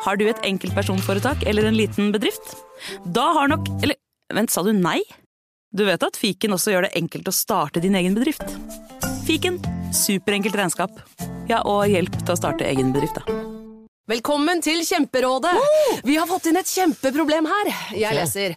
Har du et enkeltpersonforetak eller en liten bedrift? Da har nok Eller vent, sa du nei? Du vet at fiken også gjør det enkelt å starte din egen bedrift? Fiken superenkelt regnskap. Ja, og hjelp til å starte egen bedrift, da. Velkommen til Kjemperådet! Vi har fått inn et kjempeproblem her. Jeg leser.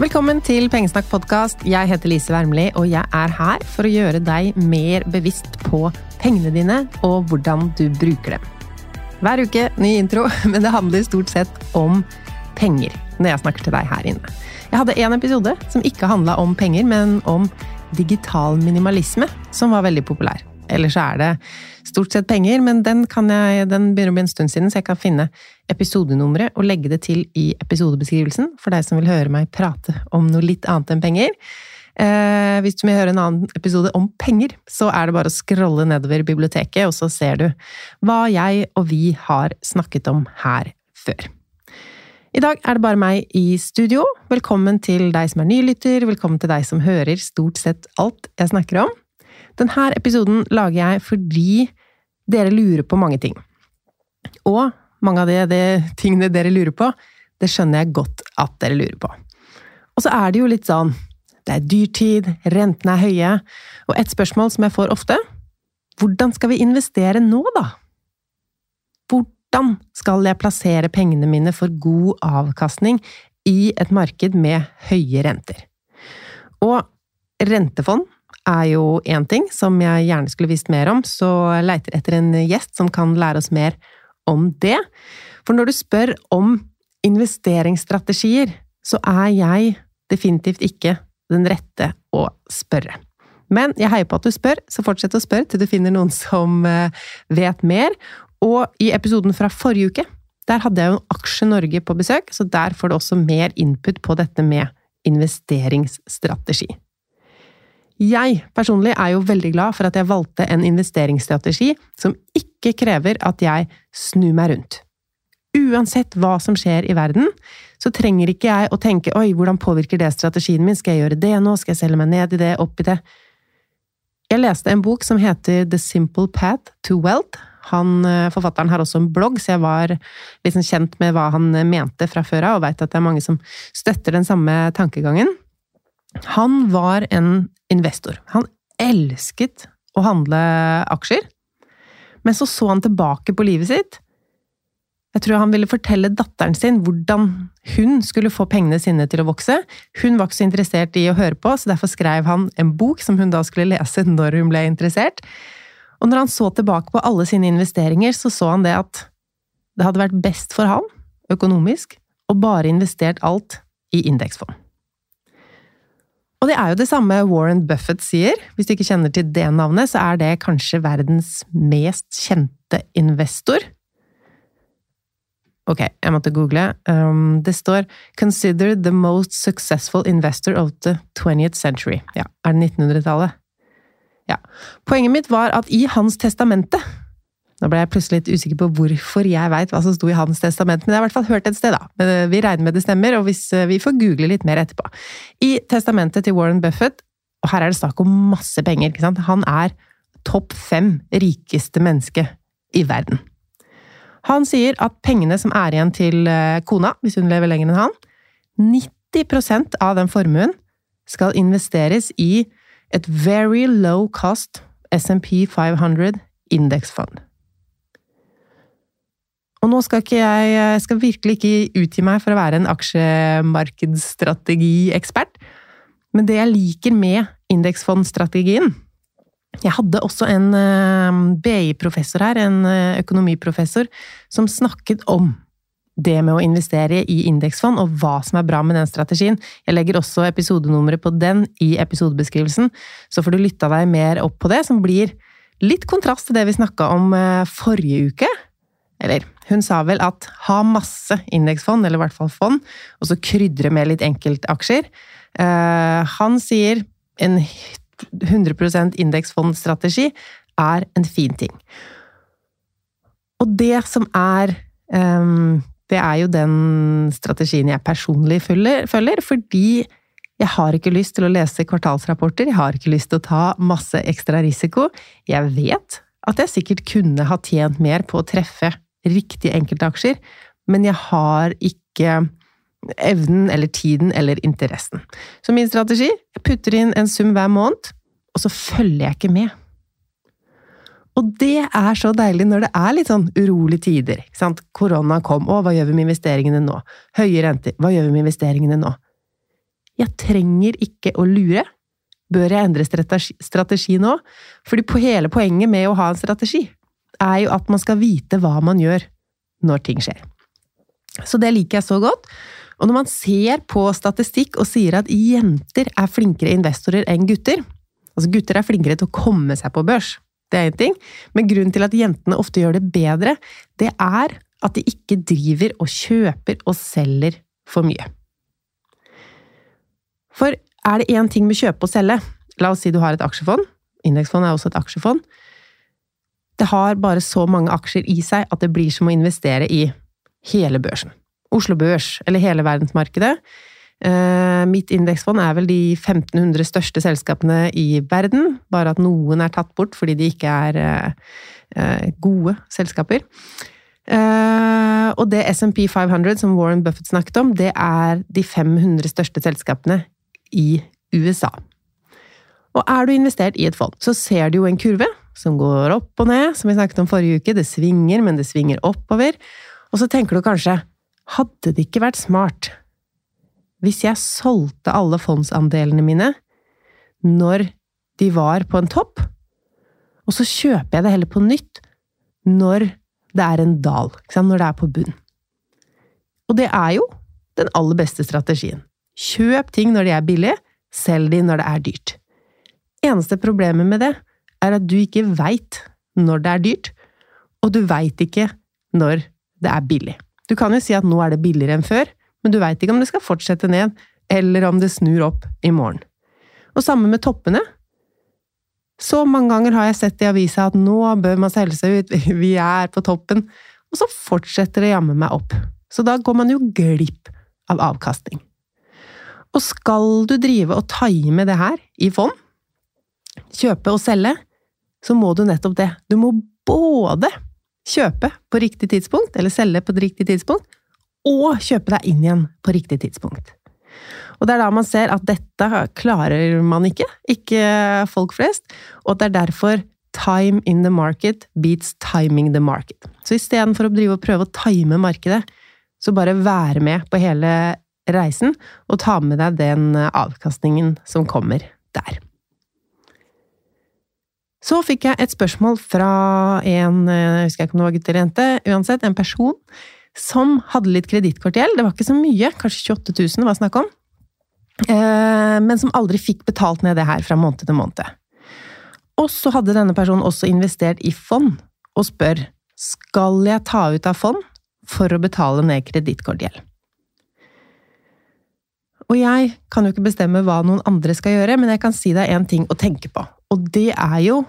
Velkommen til Pengesnakk podkast. Jeg heter Lise Wermli, og jeg er her for å gjøre deg mer bevisst på pengene dine og hvordan du bruker dem. Hver uke ny intro, men det handler stort sett om penger når jeg snakker til deg her inne. Jeg hadde en episode som ikke handla om penger, men om digital minimalisme, som var veldig populær. Ellers er det stort sett penger, men den, jeg, den begynner å bli en stund siden, så jeg kan finne episodenummeret og legge det til i episodebeskrivelsen for deg som vil høre meg prate om noe litt annet enn penger. Eh, hvis du vil høre en annen episode om penger, så er det bare å scrolle nedover biblioteket, og så ser du hva jeg og vi har snakket om her før. I dag er det bare meg i studio. Velkommen til deg som er nylytter, velkommen til deg som hører stort sett alt jeg snakker om. Denne episoden lager jeg fordi dere lurer på mange ting. Og mange av de, de tingene dere lurer på, det skjønner jeg godt at dere lurer på. Og så er det jo litt sånn Det er dyrtid, rentene er høye, og et spørsmål som jeg får ofte Hvordan skal vi investere nå, da? Hvordan skal jeg plassere pengene mine for god avkastning i et marked med høye renter? Og rentefond er jo én ting som jeg gjerne skulle visst mer om, så leiter etter en gjest som kan lære oss mer om det. For når du spør om investeringsstrategier, så er jeg definitivt ikke den rette å spørre. Men jeg heier på at du spør, så fortsett å spørre til du finner noen som eh, vet mer. Og i episoden fra forrige uke, der hadde jeg jo Aksje Norge på besøk, så der får du også mer input på dette med investeringsstrategi. Jeg personlig er jo veldig glad for at jeg valgte en investeringsstrategi som ikke krever at jeg snur meg rundt. Uansett hva som skjer i verden, så trenger ikke jeg å tenke oi, hvordan påvirker det strategien min, skal jeg gjøre det nå, skal jeg selge meg ned i det, opp i det? Jeg leste en bok som heter The Simple Path to Wealth. Han, eh, forfatteren har også en blogg, så jeg var liksom kjent med hva han mente fra før av, og veit at det er mange som støtter den samme tankegangen. Han var en investor. Han elsket å handle aksjer. Men så så han tilbake på livet sitt. Jeg tror han ville fortelle datteren sin hvordan hun skulle få pengene sine til å vokse. Hun var ikke så interessert i å høre på, så derfor skrev han en bok som hun da skulle lese når hun ble interessert. Og når han så tilbake på alle sine investeringer, så så han det at det hadde vært best for han, økonomisk, å bare investert alt i indeksfond. Og det er jo det samme Warren Buffett sier. Hvis du ikke kjenner til det navnet, så er det kanskje verdens mest kjente investor. Ok, jeg måtte google. Um, det står 'Consider the most successful investor of the 20th century'. Ja, er det 1900-tallet? Ja. Poenget mitt var at i hans testamente Nå ble jeg plutselig litt usikker på hvorfor jeg veit hva som sto i hans testament, men jeg har i hvert fall hørt et sted, da. Men eh, vi regner med det stemmer, og hvis eh, vi får google litt mer etterpå. I testamentet til Warren Buffett, og her er det snakk om masse penger, ikke sant, han er topp fem rikeste menneske i verden. Han sier at pengene som er igjen til eh, kona, hvis hun lever lenger enn han, 90% av den formuen skal investeres i et very low cost SMP 500 indeksfond. Og nå skal ikke jeg, skal virkelig ikke utgi meg for å være en aksjemarkedsstrategiekspert, men det jeg liker med indeksfondstrategien Jeg hadde også en eh, BI-professor her, en eh, økonomiprofessor, som snakket om det med å investere i indeksfond, og hva som er bra med den strategien. Jeg legger også episodenummeret på den i episodebeskrivelsen, så får du lytta deg mer opp på det, som blir litt kontrast til det vi snakka om eh, forrige uke. Eller, hun sa vel at ha masse indeksfond, eller i hvert fall fond, og så krydre med litt enkeltaksjer. Han sier en 100% indeksfondstrategi er en fin ting. Og det som er um, Det er jo den strategien jeg personlig følger, følger, fordi jeg har ikke lyst til å lese kvartalsrapporter, jeg har ikke lyst til å ta masse ekstra risiko. Jeg vet at jeg sikkert kunne ha tjent mer på å treffe riktige enkeltaksjer, men jeg har ikke evnen eller tiden eller interessen. Så min strategi jeg putter inn en sum hver måned, og så følger jeg ikke med. Og det er så deilig når det er litt sånn urolige tider. ikke sant? Korona kom, å, hva gjør vi med investeringene nå? Høye renter, hva gjør vi med investeringene nå? Jeg trenger ikke å lure. Bør jeg endre strategi, strategi nå? Fordi hele poenget med å ha en strategi er jo at man skal vite hva man gjør når ting skjer. Så det liker jeg så godt. Og når man ser på statistikk og sier at jenter er flinkere investorer enn gutter Altså, gutter er flinkere til å komme seg på børs, det er én ting, men grunnen til at jentene ofte gjør det bedre, det er at de ikke driver og kjøper og selger for mye. For er det én ting med kjøpe og selge, la oss si du har et aksjefond, indeksfond er også et aksjefond, det har bare så mange aksjer i seg at det blir som å investere i hele børsen. Oslo Børs, eller hele verdensmarkedet. Uh, mitt indeksfond er vel de 1500 største selskapene i verden, bare at noen er tatt bort fordi de ikke er uh, uh, gode selskaper. og det SMP 500 som Warren Buffett snakket om, det er de 500 største selskapene i USA. Og er du investert i et fond, så ser du jo en kurve som går opp og ned, som vi snakket om forrige uke. Det svinger, men det svinger oppover. Og så tenker du kanskje hadde det ikke vært smart hvis jeg solgte alle fondsandelene mine når de var på en topp, og så kjøper jeg det heller på nytt når det er en dal, når det er på bunn. Og det er jo den aller beste strategien. Kjøp ting når de er billige, selg de når det er dyrt. Eneste problemet med det er at du ikke veit når det er dyrt, og du veit ikke når det er billig. Du kan jo si at nå er det billigere enn før, men du veit ikke om det skal fortsette ned, eller om det snur opp i morgen. Og samme med toppene. Så mange ganger har jeg sett i avisa at nå bør man selge seg ut, vi er på toppen, og så fortsetter det jammen meg opp. Så da går man jo glipp av avkastning. Og skal du drive og time det her i fond, kjøpe og selge, så må du nettopp det. Du må både kjøpe på riktig tidspunkt, eller selge på riktig tidspunkt, og kjøpe deg inn igjen på riktig tidspunkt. Og det er da man ser at dette klarer man ikke, ikke folk flest, og at det er derfor time in the market beats timing the market. Så istedenfor å drive og prøve å time markedet, så bare være med på hele reisen, og ta med deg den avkastningen som kommer der. Så fikk jeg et spørsmål fra en, jeg husker ikke om det var gutt eller jente, uansett, en person som hadde litt kredittkortgjeld. Det var ikke så mye, kanskje 28 000 det var snakk om. Eh, men som aldri fikk betalt ned det her fra måned til måned. Og så hadde denne personen også investert i fond, og spør skal jeg ta ut av fond for å betale ned kredittkortgjeld. Og jeg kan jo ikke bestemme hva noen andre skal gjøre, men jeg kan si deg én ting å tenke på, og det er jo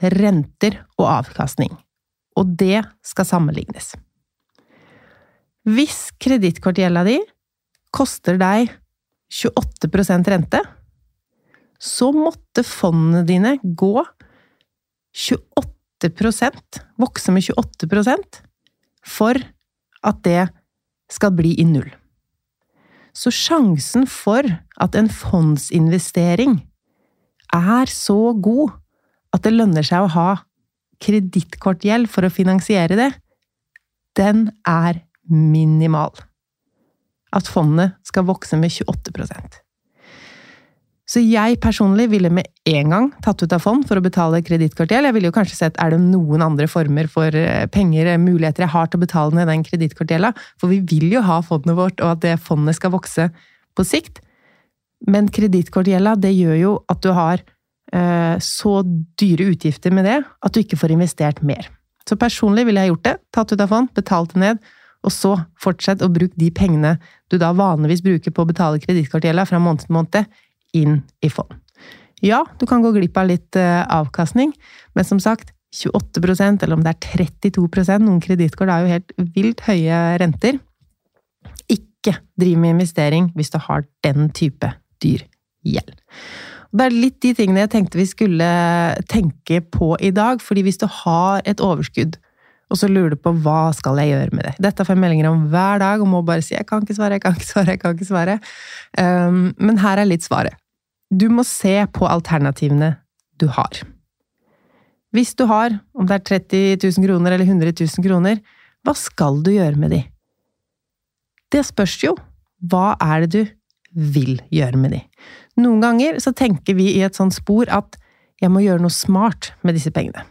renter og avkastning. Og det skal sammenlignes. Hvis kredittkortgjelda di koster deg 28% rente, så måtte fondene dine gå 28% vokse med 28% for at det skal bli i null. Så sjansen for at en fondsinvestering er så god at det lønner seg å ha kredittkortgjeld for å finansiere det, den er minimal. At fondet skal vokse med 28% så jeg personlig ville med en gang tatt ut av fond for å betale kredittkortgjeld. Jeg ville jo kanskje sett er det noen andre former for eh, penger, eh, muligheter jeg har til å betale ned den kredittkortgjelda. For vi vil jo ha fondet vårt, og at det fondet skal vokse på sikt. Men kredittkortgjelda, det gjør jo at du har eh, så dyre utgifter med det at du ikke får investert mer. Så personlig ville jeg gjort det. Tatt ut av fond, betalt det ned. Og så fortsett å bruke de pengene du da vanligvis bruker på å betale kredittkortgjelda fra måned til måned, inn i fond. Ja, du kan gå glipp av litt eh, avkastning, men som sagt, 28% eller om det er 32% noen kredittkort er jo helt vilt høye renter. Ikke driv med investering hvis du har den type dyr gjeld. Det er litt de tingene jeg tenkte vi skulle tenke på i dag, fordi hvis du har et overskudd, og så lurer du på hva skal jeg gjøre med det. Dette får jeg meldinger om hver dag, og må bare si 'jeg kan ikke svare, jeg kan ikke svare', jeg kan ikke svare. Um, men her er litt svaret. Du må se på alternativene du har. Hvis du har, om det er 30 000 kroner eller 100 000 kroner, hva skal du gjøre med de? Det spørs jo. Hva er det du vil gjøre med de? Noen ganger så tenker vi i et sånt spor at jeg må gjøre noe smart med disse pengene.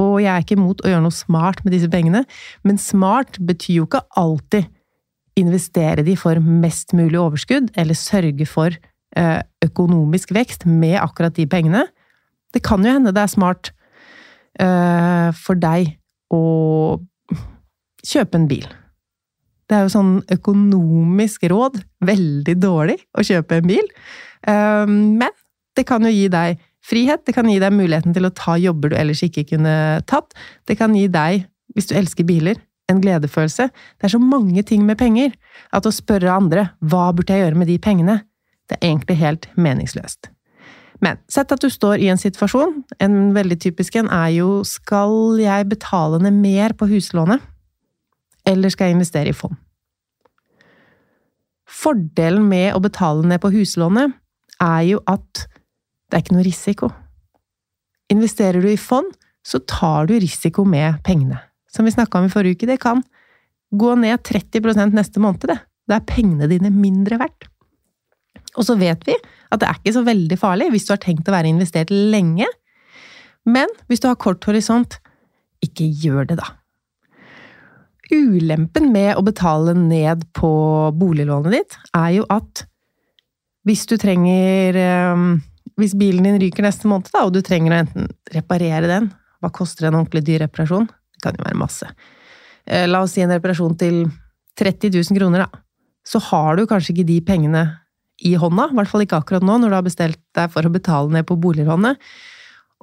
Og jeg er ikke imot å gjøre noe smart med disse pengene, men smart betyr jo ikke alltid investere de for mest mulig overskudd, eller sørge for Eh, økonomisk vekst med akkurat de pengene. Det kan jo hende det er smart eh, for deg å kjøpe en bil. Det er jo sånn økonomisk råd veldig dårlig å kjøpe en bil, eh, men det kan jo gi deg frihet, det kan gi deg muligheten til å ta jobber du ellers ikke kunne tatt, det kan gi deg, hvis du elsker biler, en gledefølelse. Det er så mange ting med penger at å spørre andre hva burde jeg gjøre med de pengene, det er egentlig helt meningsløst. Men sett at du står i en situasjon, en veldig typisk en er jo skal jeg betale ned mer på huslånet, eller skal jeg investere i fond? Fordelen med å betale ned på huslånet er jo at det er ikke noe risiko. Investerer du i fond, så tar du risiko med pengene. Som vi snakka om i forrige uke, det kan gå ned 30% neste måned, det. Da er pengene dine mindre verdt. Og så vet vi at det er ikke så veldig farlig hvis du har tenkt å være investert lenge. Men hvis du har kort horisont, ikke gjør det, da. Ulempen med å betale ned på boliglånet ditt er jo at hvis du trenger ehm, Hvis bilen din ryker neste måned, da, og du trenger å enten reparere den Hva koster en ordentlig dyr reparasjon? Det kan jo være masse. Eh, la oss si en reparasjon til 30 000 kroner, da. Så har du kanskje ikke de pengene i hånda, i hvert fall ikke akkurat nå, når du har bestilt deg for å betale ned på boliglånet.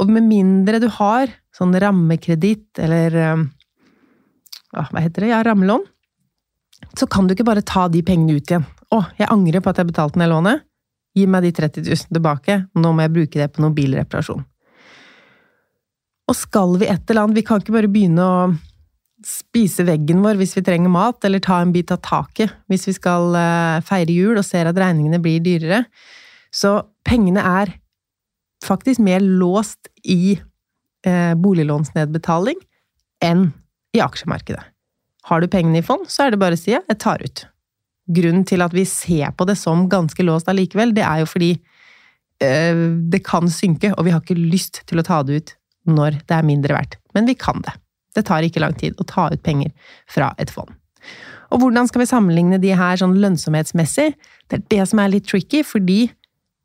Og med mindre du har sånn rammekreditt eller eh, Hva heter det? Ja, rammelån. Så kan du ikke bare ta de pengene ut igjen. Å, jeg angrer på at jeg betalte ned lånet. Gi meg de 30 000 tilbake. Nå må jeg bruke det på noen bilreparasjon. Og skal vi et eller annet Vi kan ikke bare begynne å spise veggen vår hvis vi trenger mat, eller ta en bit av taket hvis vi skal eh, feire jul og ser at regningene blir dyrere. Så pengene er faktisk mer låst i eh, boliglånsnedbetaling enn i aksjemarkedet. Har du pengene i fond, så er det bare å si jeg tar ut. Grunnen til at vi ser på det som ganske låst allikevel, det er jo fordi øh, det kan synke, og vi har ikke lyst til å ta det ut når det er mindre verdt. Men vi kan det. Det tar ikke lang tid å ta ut penger fra et fond. Og hvordan skal vi sammenligne de her sånn lønnsomhetsmessig? Det er det som er litt tricky, fordi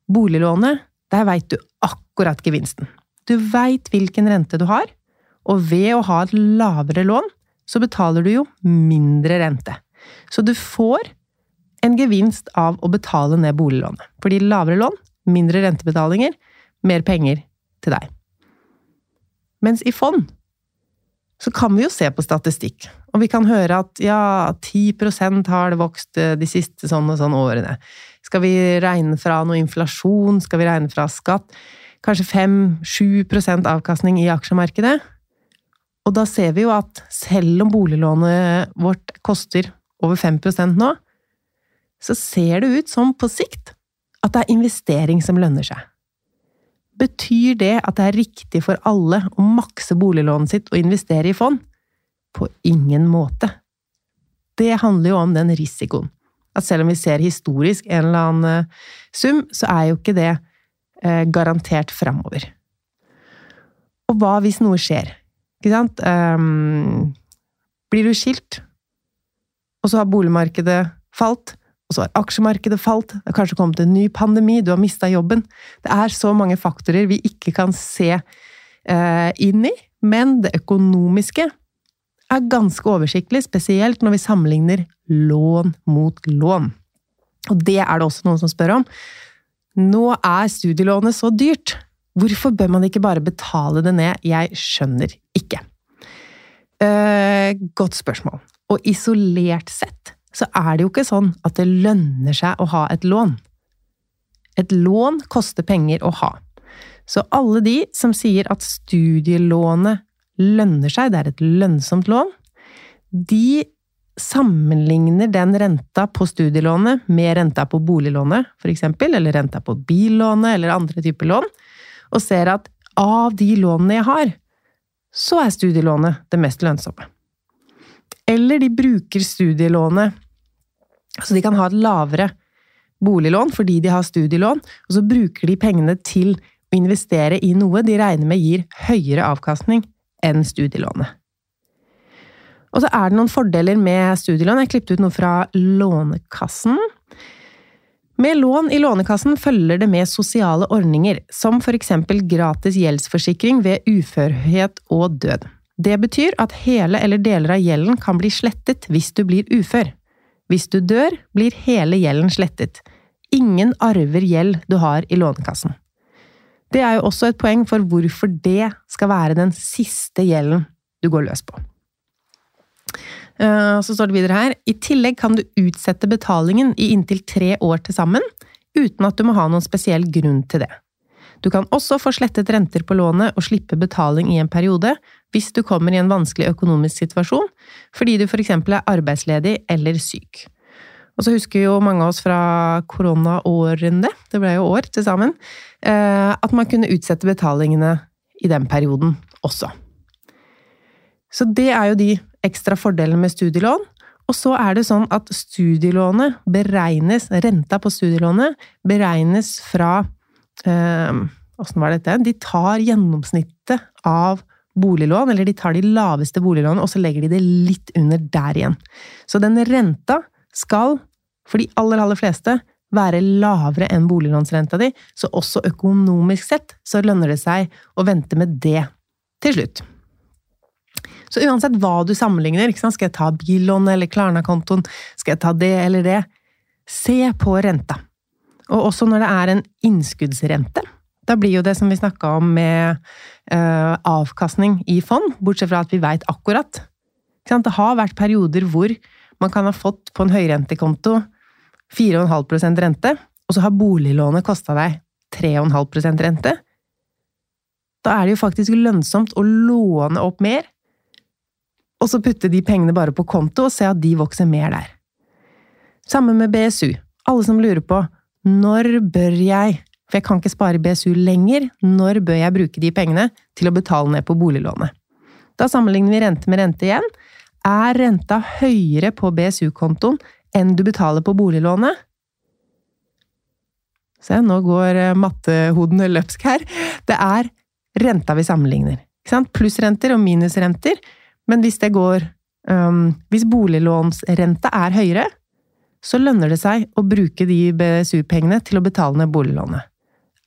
boliglånet, der veit du akkurat gevinsten. Du veit hvilken rente du har, og ved å ha et lavere lån, så betaler du jo mindre rente. Så du får en gevinst av å betale ned boliglånet. Fordi lavere lån, mindre rentebetalinger, mer penger til deg. Mens i fond så kan vi jo se på statistikk, og vi kan høre at ja, 10% har det vokst eh, de siste sånn og sånn årene. Skal vi regne fra noe inflasjon, skal vi regne fra skatt? Kanskje 5-7% avkastning i aksjemarkedet? Og da ser vi jo at selv om boliglånet vårt koster over 5% nå, så ser det ut som på sikt at det er investering som lønner seg. Betyr det at det er riktig for alle å makse boliglånet sitt og investere i fond? På ingen måte. Det handler jo om den risikoen. At selv om vi ser historisk en eller annen eh, sum, så er jo ikke det eh, garantert framover. Og hva hvis noe skjer? Ikke sant? Um, blir du skilt, og så har boligmarkedet falt, og så har aksjemarkedet falt, det har kanskje kommet en ny pandemi, du har mista jobben. Det er så mange faktorer vi ikke kan se uh, inn i, men det økonomiske er ganske oversiktlig, spesielt når vi sammenligner lån mot lån. Og det er det også noen som spør om. Nå er studielånet så dyrt. Hvorfor bør man ikke bare betale det ned? Jeg skjønner ikke. Eh, godt spørsmål. Og isolert sett så er det jo ikke sånn at det lønner seg å ha et lån. Et lån koster penger å ha. Så alle de som sier at studielånet lønner seg, det er et lønnsomt lån, de sammenligner den renta på studielånet med renta på boliglånet, eksempel, eller renta på billånet eller andre typer lån, og ser at av de lånene jeg har, så er studielånet det mest lønnsomme. Eller de bruker studielånet så de kan ha et lavere boliglån fordi de har studielån, og så bruker de pengene til å investere i noe de regner med gir høyere avkastning enn studielånet. Og så er det noen fordeler med studielån. Jeg klippet ut noe fra Lånekassen. Med lån i Lånekassen følger det med sosiale ordninger, som eksempel gratis gjeldsforsikring ved uførhet og død. Det betyr at hele eller deler av gjelden kan bli slettet hvis du blir ufør. Hvis du dør, blir hele gjelden slettet. Ingen arver gjeld du har i Lånekassen. Det er jo også et poeng for hvorfor det skal være den siste gjelden du går løs på. Eh, så står det videre her I tillegg kan du utsette betalingen i inntil tre år til sammen, uten at du må ha noen spesiell grunn til det. Du kan også få slettet renter på lånet og slippe betaling i en periode hvis du kommer i en vanskelig økonomisk situasjon fordi du eksempel er arbeidsledig eller syk. Og så husker jo mange av oss fra koronaårene, det ble jo år til sammen, eh, at man kunne utsette betalingene i den perioden også. Så det er jo de ekstra fordelene med studielån. Og så er det sånn at studielånet beregnes, renta på studielånet beregnes fra eh, var dette? De tar gjennomsnittet av boliglån, eller de tar de laveste boliglånene, og så legger de det litt under der igjen. Så den renta skal, for de aller, aller fleste, være lavere enn boliglånsrenta di, så også økonomisk sett så lønner det seg å vente med det til slutt. Så uansett hva du sammenligner, skal jeg ta billånet eller Klarna-kontoen, skal jeg ta det eller det, se på renta. Og også når det er en innskuddsrente. Da blir jo det som vi snakka om med uh, avkastning i fond, bortsett fra at vi veit akkurat. Det har vært perioder hvor man kan ha fått på en høyrentekonto 4,5% rente, og så har boliglånet kosta deg 3,5% rente. Da er det jo faktisk lønnsomt å låne opp mer, og så putte de pengene bare på konto og se at de vokser mer der. Samme med BSU. Alle som lurer på når bør jeg, for jeg kan ikke spare BSU lenger, når bør jeg bruke de pengene til å betale ned på boliglånet? Da sammenligner vi rente med rente igjen. Er renta høyere på BSU-kontoen enn du betaler på boliglånet? Se, nå går eh, mattehodene løpsk her. Det er renta vi sammenligner. Plussrenter og minusrenter. Men hvis det går um, Hvis boliglånsrenta er høyere, så lønner det seg å bruke de BSU-pengene til å betale ned boliglånet.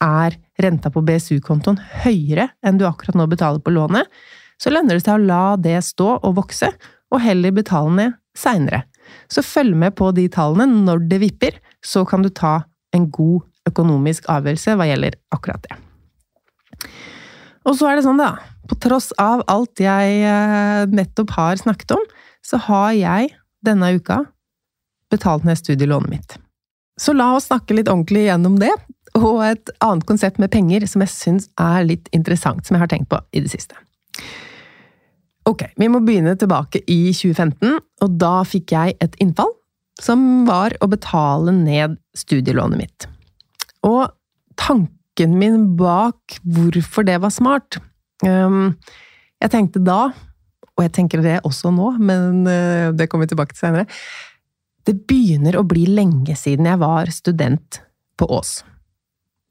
Er renta på BSU-kontoen høyere enn du akkurat nå betaler på lånet, så lønner det seg å la det stå og vokse, og heller betale ned seinere. Så følg med på de tallene når det vipper, så kan du ta en god økonomisk avgjørelse hva gjelder akkurat det. Og så er det sånn, da, på tross av alt jeg eh, nettopp har snakket om, så har jeg denne uka betalt ned studielånet mitt. Så la oss snakke litt ordentlig gjennom det, og et annet konsept med penger som jeg syns er litt interessant, som jeg har tenkt på i det siste. Ok, vi må begynne tilbake i 2015, og da fikk jeg et innfall, som var å betale ned studielånet mitt. Og tanken min bak hvorfor det var smart Jeg tenkte da, og jeg tenker det også nå, men uh, det kommer vi tilbake til senere Det begynner å bli lenge siden jeg var student på Ås.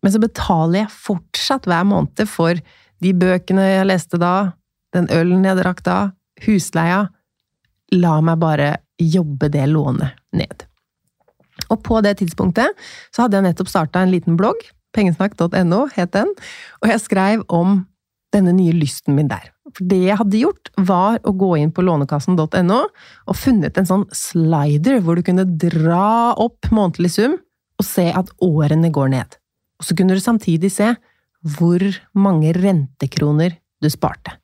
Men så betaler jeg fortsatt hver måned for de bøkene jeg leste da, den ølen jeg drakk da, husleia. La meg bare jobbe det lånet ned. Og på det tidspunktet så hadde jeg nettopp starta en liten blogg, pengesnakk.no het den, og jeg skrev om denne nye lysten min der. For det jeg hadde gjort, var å gå inn på lånekassen.no og funnet en sånn slider hvor du kunne dra opp månedlig sum og se at årene går ned. Og så kunne du samtidig se hvor mange rentekroner du sparte.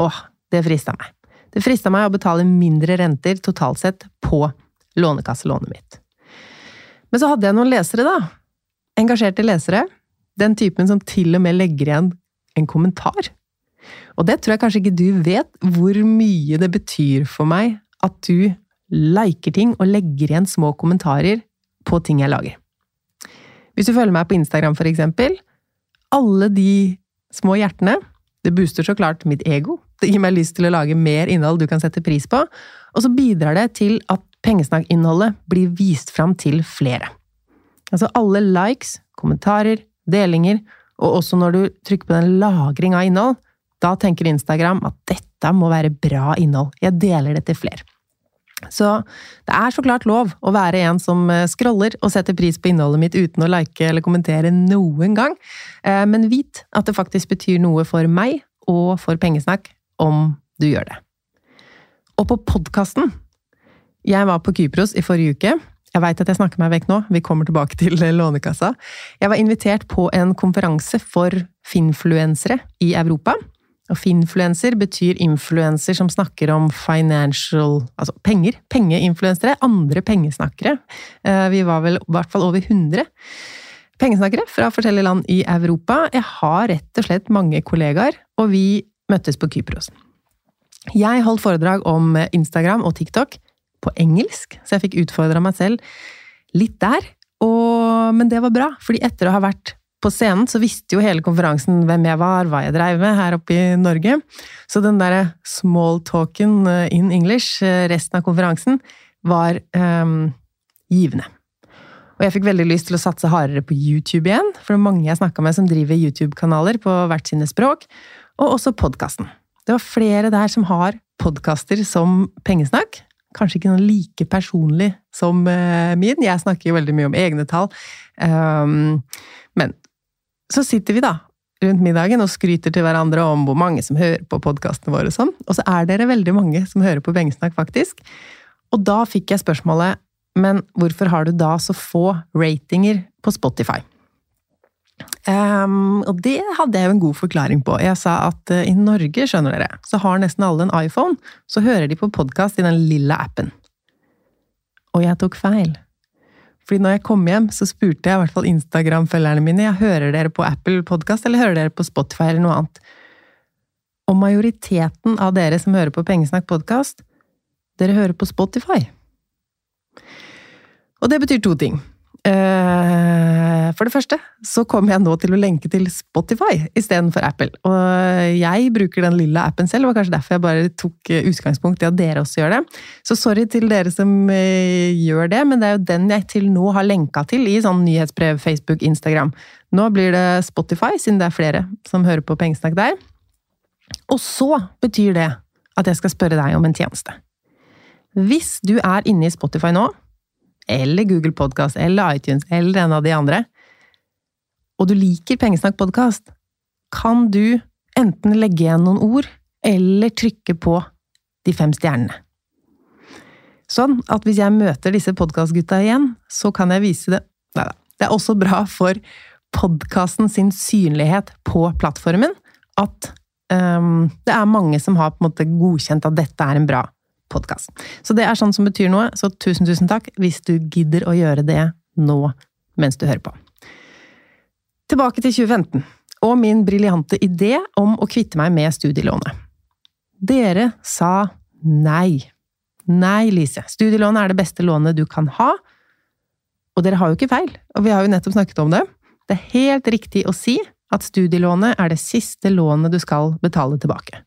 Åh, det frista meg. Det frista meg å betale mindre renter totalt sett på lånekasselånet mitt. Men så hadde jeg noen lesere, da. Engasjerte lesere. Den typen som til og med legger igjen en kommentar. Og det tror jeg kanskje ikke du vet hvor mye det betyr for meg at du liker ting og legger igjen små kommentarer på ting jeg lager. Hvis du følger meg på Instagram, for eksempel, alle de små hjertene, det booster så klart mitt ego. Det gir meg lyst til å lage mer innhold du kan sette pris på, og så bidrar det til at pengesnakkinnholdet blir vist fram til flere. Altså alle likes, kommentarer, delinger, og også når du trykker på den lagring av innhold, da tenker Instagram at dette må være bra innhold, jeg deler det til flere. Så det er så klart lov å være en som eh, scroller og setter pris på innholdet mitt uten å like eller kommentere noen gang, eh, men vit at det faktisk betyr noe for meg og for pengesnakk om du gjør det. Og på podkasten Jeg var på Kypros i forrige uke. Jeg veit at jeg snakker meg vekk nå, vi kommer tilbake til Lånekassa. Jeg var invitert på en konferanse for finfluensere i Europa. Og finfluenser betyr influenser som snakker om financial Altså penger. Pengeinfluensere. Andre pengesnakkere. Eh, vi var vel i hvert fall over 100 pengesnakkere fra forskjellige land i Europa. Jeg har rett og slett mange kollegaer, og vi møttes på Kypros. Jeg holdt foredrag om Instagram og TikTok på engelsk, så jeg fikk utfordra meg selv litt der. Og, men det var bra, fordi etter å ha vært på scenen så visste jo hele konferansen hvem jeg var, hva jeg dreiv med her oppe i Norge. Så den derre small-talken eh, in English eh, resten av konferansen var um, givende. Og jeg fikk veldig lyst til å satse hardere på YouTube igjen, for det er mange jeg snakka med som driver YouTube-kanaler på hvert sine språk, og også podkasten. Det var flere der som har podkaster som pengesnakk. Kanskje ikke noe like personlig som min, jeg snakker jo veldig mye om egne tall. Um, men så sitter vi da rundt middagen og skryter til hverandre om hvor mange som hører på podkastene våre og sånn. Og så er dere veldig mange som hører på Bengesnakk, faktisk. Og da fikk jeg spørsmålet men hvorfor har du da så få ratinger på Spotify? Um, og det hadde jeg jo en god forklaring på. Jeg sa at uh, i Norge, skjønner dere, så har nesten alle en iPhone. Så hører de på podkast i den lille appen. Og jeg tok feil. Fordi når jeg kom hjem, så spurte jeg i hvert fall Instagram-følgerne mine jeg hører dere på Apple Podcast eller hører dere på Spotify eller noe annet. Og majoriteten av dere som hører på Pengesnakk podkast, dere hører på Spotify. Og det betyr to ting. Eh, for det første så kommer jeg nå til å lenke til Spotify istedenfor Apple. Og jeg bruker den lille appen selv, og kanskje derfor jeg bare tok eh, utgangspunkt i at dere også gjør det. Så sorry til dere som eh, gjør det, men det er jo den jeg til nå har lenka til i sånn nyhetsbrev, Facebook, Instagram. Nå blir det Spotify, siden det er flere som hører på Pengesnakk der. Og så betyr det at jeg skal spørre deg om en tjeneste. Hvis du er inne i Spotify nå, eller Google Podcast eller iTunes eller en av de andre, og du liker Pengesnakk-podkast, kan du enten legge igjen noen ord eller trykke på de fem stjernene. Sånn at hvis jeg møter disse podkastgutta igjen, så kan jeg vise det Neida. Det er også bra for podkasten sin synlighet på plattformen at um, det er mange som har på en måte godkjent at dette er en bra podkast. Så det er sånn som betyr noe, så tusen, tusen takk hvis du gidder å gjøre det nå mens du hører på. Tilbake til 2015 og min briljante idé om å kvitte meg med studielånet. Dere sa nei. Nei, Lise. Studielånet er det beste lånet du kan ha. Og dere har jo ikke feil, og vi har jo nettopp snakket om det. Det er helt riktig å si at studielånet er det siste lånet du skal betale tilbake.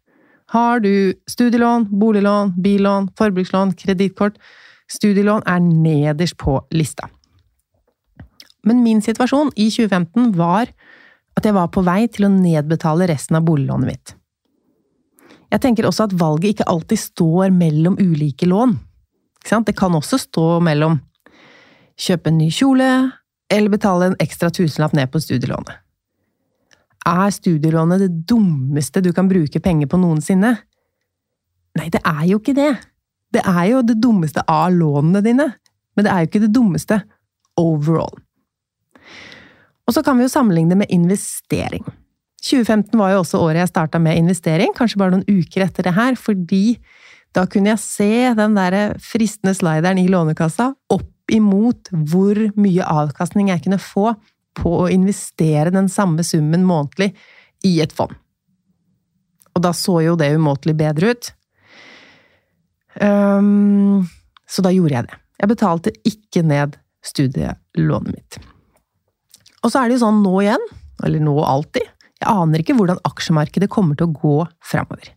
Har du studielån, boliglån, billån, forbrukslån, kredittkort Studielån er nederst på lista. Men min situasjon i 2015 var at jeg var på vei til å nedbetale resten av boliglånet mitt. Jeg tenker også at valget ikke alltid står mellom ulike lån. Det kan også stå mellom kjøpe en ny kjole eller betale en ekstra tusenlapp ned på studielånet. Er studielånet det dummeste du kan bruke penger på noensinne? Nei, det er jo ikke det. Det er jo det dummeste av lånene dine, men det er jo ikke det dummeste overall. Og så kan vi jo sammenligne det med investering. 2015 var jo også året jeg starta med investering, kanskje bare noen uker etter det her, fordi da kunne jeg se den der fristende slideren i Lånekassa opp imot hvor mye avkastning jeg kunne få på å investere den samme summen månedlig i et fond. Og da så jo det umåtelig bedre ut. Um, så da gjorde jeg det. Jeg betalte ikke ned studielånet mitt. Og så er det jo sånn nå igjen, eller nå alltid, jeg aner ikke hvordan aksjemarkedet kommer til å gå framover.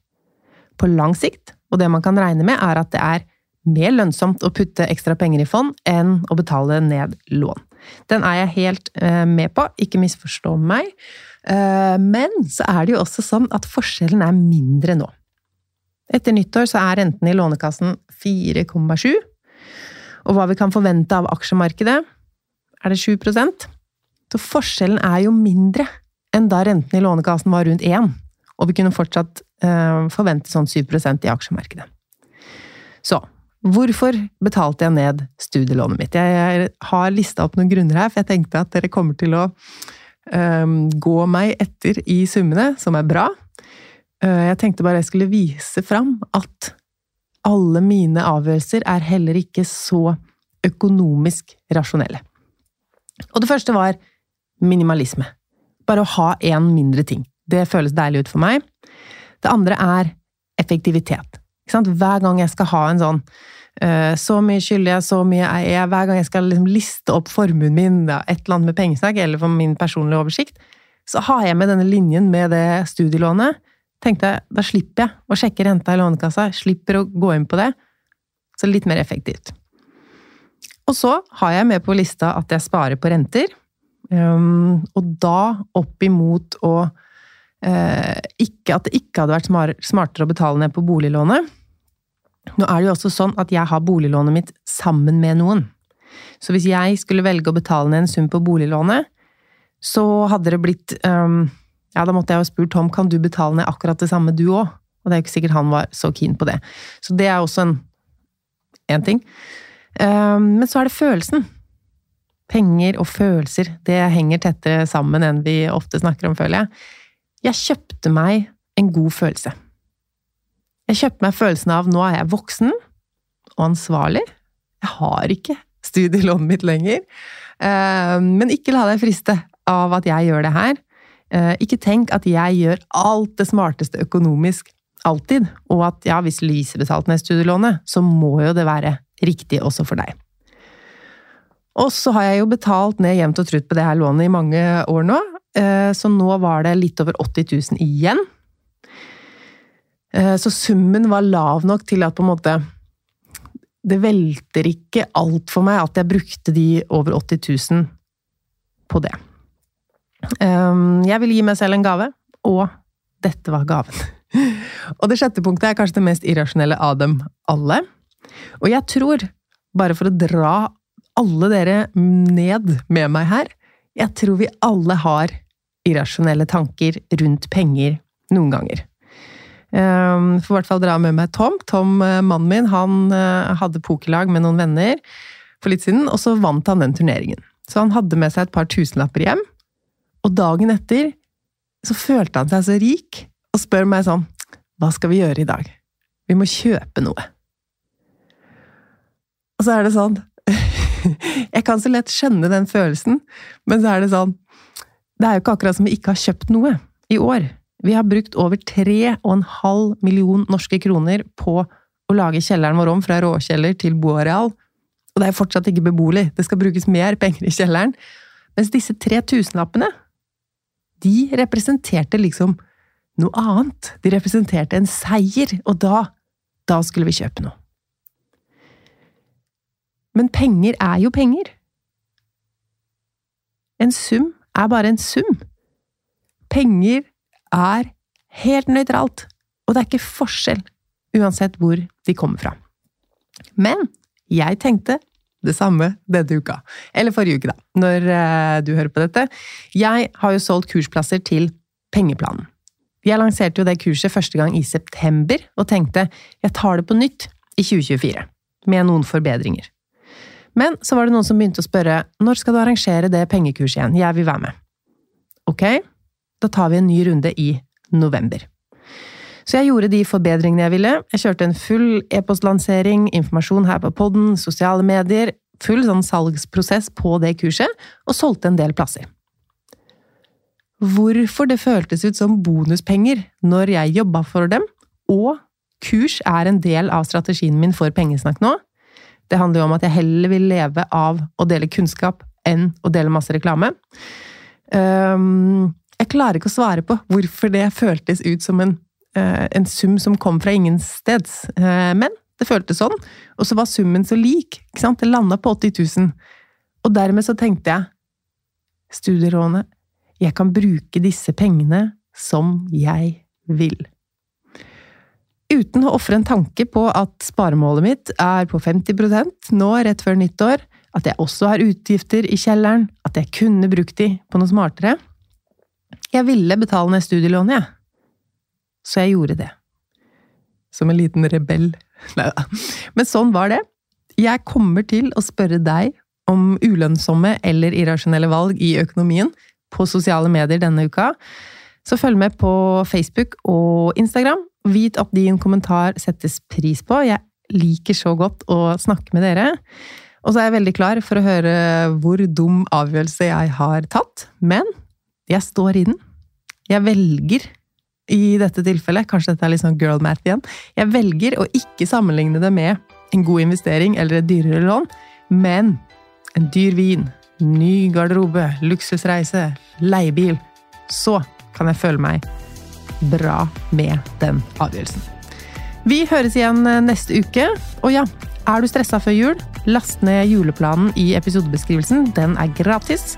På lang sikt, og det man kan regne med, er at det er mer lønnsomt å putte ekstra penger i fond enn å betale ned lån. Den er jeg helt eh, med på, ikke misforstå meg. Eh, men så er det jo også sånn at forskjellen er mindre nå. Etter nyttår så er renten i Lånekassen 4,7. Og hva vi kan forvente av aksjemarkedet, er det 7% Så forskjellen er jo mindre enn da renten i Lånekassen var rundt 1. Og vi kunne fortsatt eh, forvente sånn 7% i aksjemarkedet. Så Hvorfor betalte jeg ned studielånet mitt? Jeg har lista opp noen grunner her, for jeg tenkte at dere kommer til å um, gå meg etter i summene, som er bra. Uh, jeg tenkte bare jeg skulle vise fram at alle mine avgjørelser er heller ikke så økonomisk rasjonelle. Og det første var minimalisme. Bare å ha én mindre ting. Det føles deilig ut for meg. Det andre er effektivitet. Hver gang jeg skal ha en sånn uh, Så mye skylder jeg, så mye er jeg Hver gang jeg skal liksom liste opp formuen min, et eller annet med pengesnakk, eller for min personlige oversikt, så har jeg med denne linjen med det studielånet. Tenkte jeg, Da slipper jeg å sjekke renta i Lånekassa, slipper å gå inn på det. Så litt mer effektivt. Og så har jeg med på lista at jeg sparer på renter. Um, og da opp imot å uh, ikke, At det ikke hadde vært smartere å betale ned på boliglånet. Nå er det jo også sånn at jeg har boliglånet mitt sammen med noen. Så hvis jeg skulle velge å betale ned en sum på boliglånet, så hadde det blitt um, Ja, da måtte jeg jo spurt Tom kan du betale ned akkurat det samme du òg. Og det er jo ikke sikkert han var så keen på det. Så det er også en én ting. Um, men så er det følelsen. Penger og følelser, det henger tettere sammen enn vi ofte snakker om, føler jeg. Jeg kjøpte meg en god følelse. Jeg kjøpte meg følelsen av nå er jeg voksen og ansvarlig. Jeg har ikke studielånet mitt lenger. Eh, men ikke la deg friste av at jeg gjør det her. Eh, ikke tenk at jeg gjør alt det smarteste økonomisk alltid, og at ja, hvis Lise betalte ned studielånet, så må jo det være riktig også for deg. Og så har jeg jo betalt ned jevnt og trutt på det her lånet i mange år nå, eh, så nå var det litt over 80 000 igjen. Eh, så summen var lav nok til at på en måte Det velter ikke alt for meg at jeg brukte de over 80 000 på det. Ehm, jeg vil gi meg selv en gave, og dette var gaven. Og det sjette punktet er kanskje det mest irrasjonelle av dem alle. Og jeg tror, bare for å dra alle dere ned med meg her, jeg tror vi alle har irrasjonelle tanker rundt penger noen ganger. Um, Får i hvert fall dra med meg Tom. Tom, eh, mannen min, han eh, hadde pokerlag med noen venner for litt siden, og så vant han den turneringen. Så han hadde med seg et par tusenlapper hjem, og dagen etter så følte han seg så rik, og spør meg sånn Hva skal vi gjøre i dag? Vi må kjøpe noe. Og så er det sånn Jeg kan så lett skjønne den følelsen, men så er det sånn Det er jo ikke akkurat som vi ikke har kjøpt noe i år. Vi har brukt over 3,5 million norske kroner på å lage kjelleren vår om fra råkjeller til boareal, og det er fortsatt ikke beboelig. Det skal brukes mer penger i kjelleren. Mens disse 3000-lappene, de representerte liksom noe annet. De representerte en seier, og da, da skulle vi kjøpe noe. Men penger er jo penger. En sum er bare en sum. Penger er helt nøytralt, og det er ikke forskjell, uansett hvor de kommer fra. Men jeg tenkte det samme denne uka. Eller forrige uke, da, når eh, du hører på dette. Jeg har jo solgt kursplasser til Pengeplanen. Jeg lanserte jo det kurset første gang i september, og tenkte jeg tar det på nytt i 2024. Med noen forbedringer. Men så var det noen som begynte å spørre når skal du arrangere det pengekurset igjen, jeg vil være med. Ok, da tar vi en ny runde i november. Så jeg gjorde de forbedringene jeg ville. Jeg kjørte en full e-postlansering, informasjon her på podden, sosiale medier, full sånn salgsprosess på det kurset, og solgte en del plasser. Hvorfor det føltes ut som bonuspenger når jeg jobba for dem, og kurs er en del av strategien min for pengesnakk nå, det handler jo om at jeg heller vil leve av å dele kunnskap enn å dele masse reklame. Um, jeg klarer ikke å svare på hvorfor det føltes ut som en, uh, en sum som kom fra ingensteds, uh, men det føltes sånn. Og så var summen så lik. ikke sant? Det landa på 80 000. Og dermed så tenkte jeg Studierådene, Jeg kan bruke disse pengene som jeg vil uten å ofre en tanke på at sparemålet mitt er på 50% nå rett før nyttår, at jeg også har utgifter i kjelleren, at jeg kunne brukt de på noe smartere. Jeg ville betale ned studielånet, jeg. Så jeg gjorde det. Som en liten rebell. Neida. Men sånn var det. Jeg kommer til å spørre deg om ulønnsomme eller irrasjonelle valg i økonomien på sosiale medier denne uka. Så følg med på Facebook og Instagram, Vit at din kommentar settes pris på. Jeg liker så godt å snakke med dere. Og så er jeg veldig klar for å høre hvor dum avgjørelse jeg har tatt. Men jeg står i den. Jeg velger, i dette tilfellet, kanskje dette er litt sånn girl math igjen, jeg velger å ikke sammenligne det med en god investering eller et dyrere lån, men en dyr vin, ny garderobe, luksusreise, leiebil. Så kan jeg føle meg bra med den avgjørelsen. Vi høres igjen eh, neste uke. Og ja, er du stressa før jul? Last ned juleplanen i episodebeskrivelsen. Den er gratis.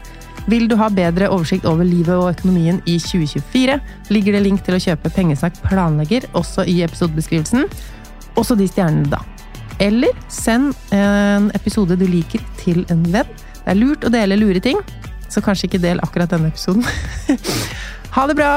Vil du ha bedre oversikt over livet og økonomien i 2024, ligger det link til å kjøpe Pengesnakk planlegger også i episodebeskrivelsen. Også de stjernene, da. Eller send en episode du liker, til en venn. Det er lurt å dele lure ting, så kanskje ikke del akkurat denne episoden. ha det bra!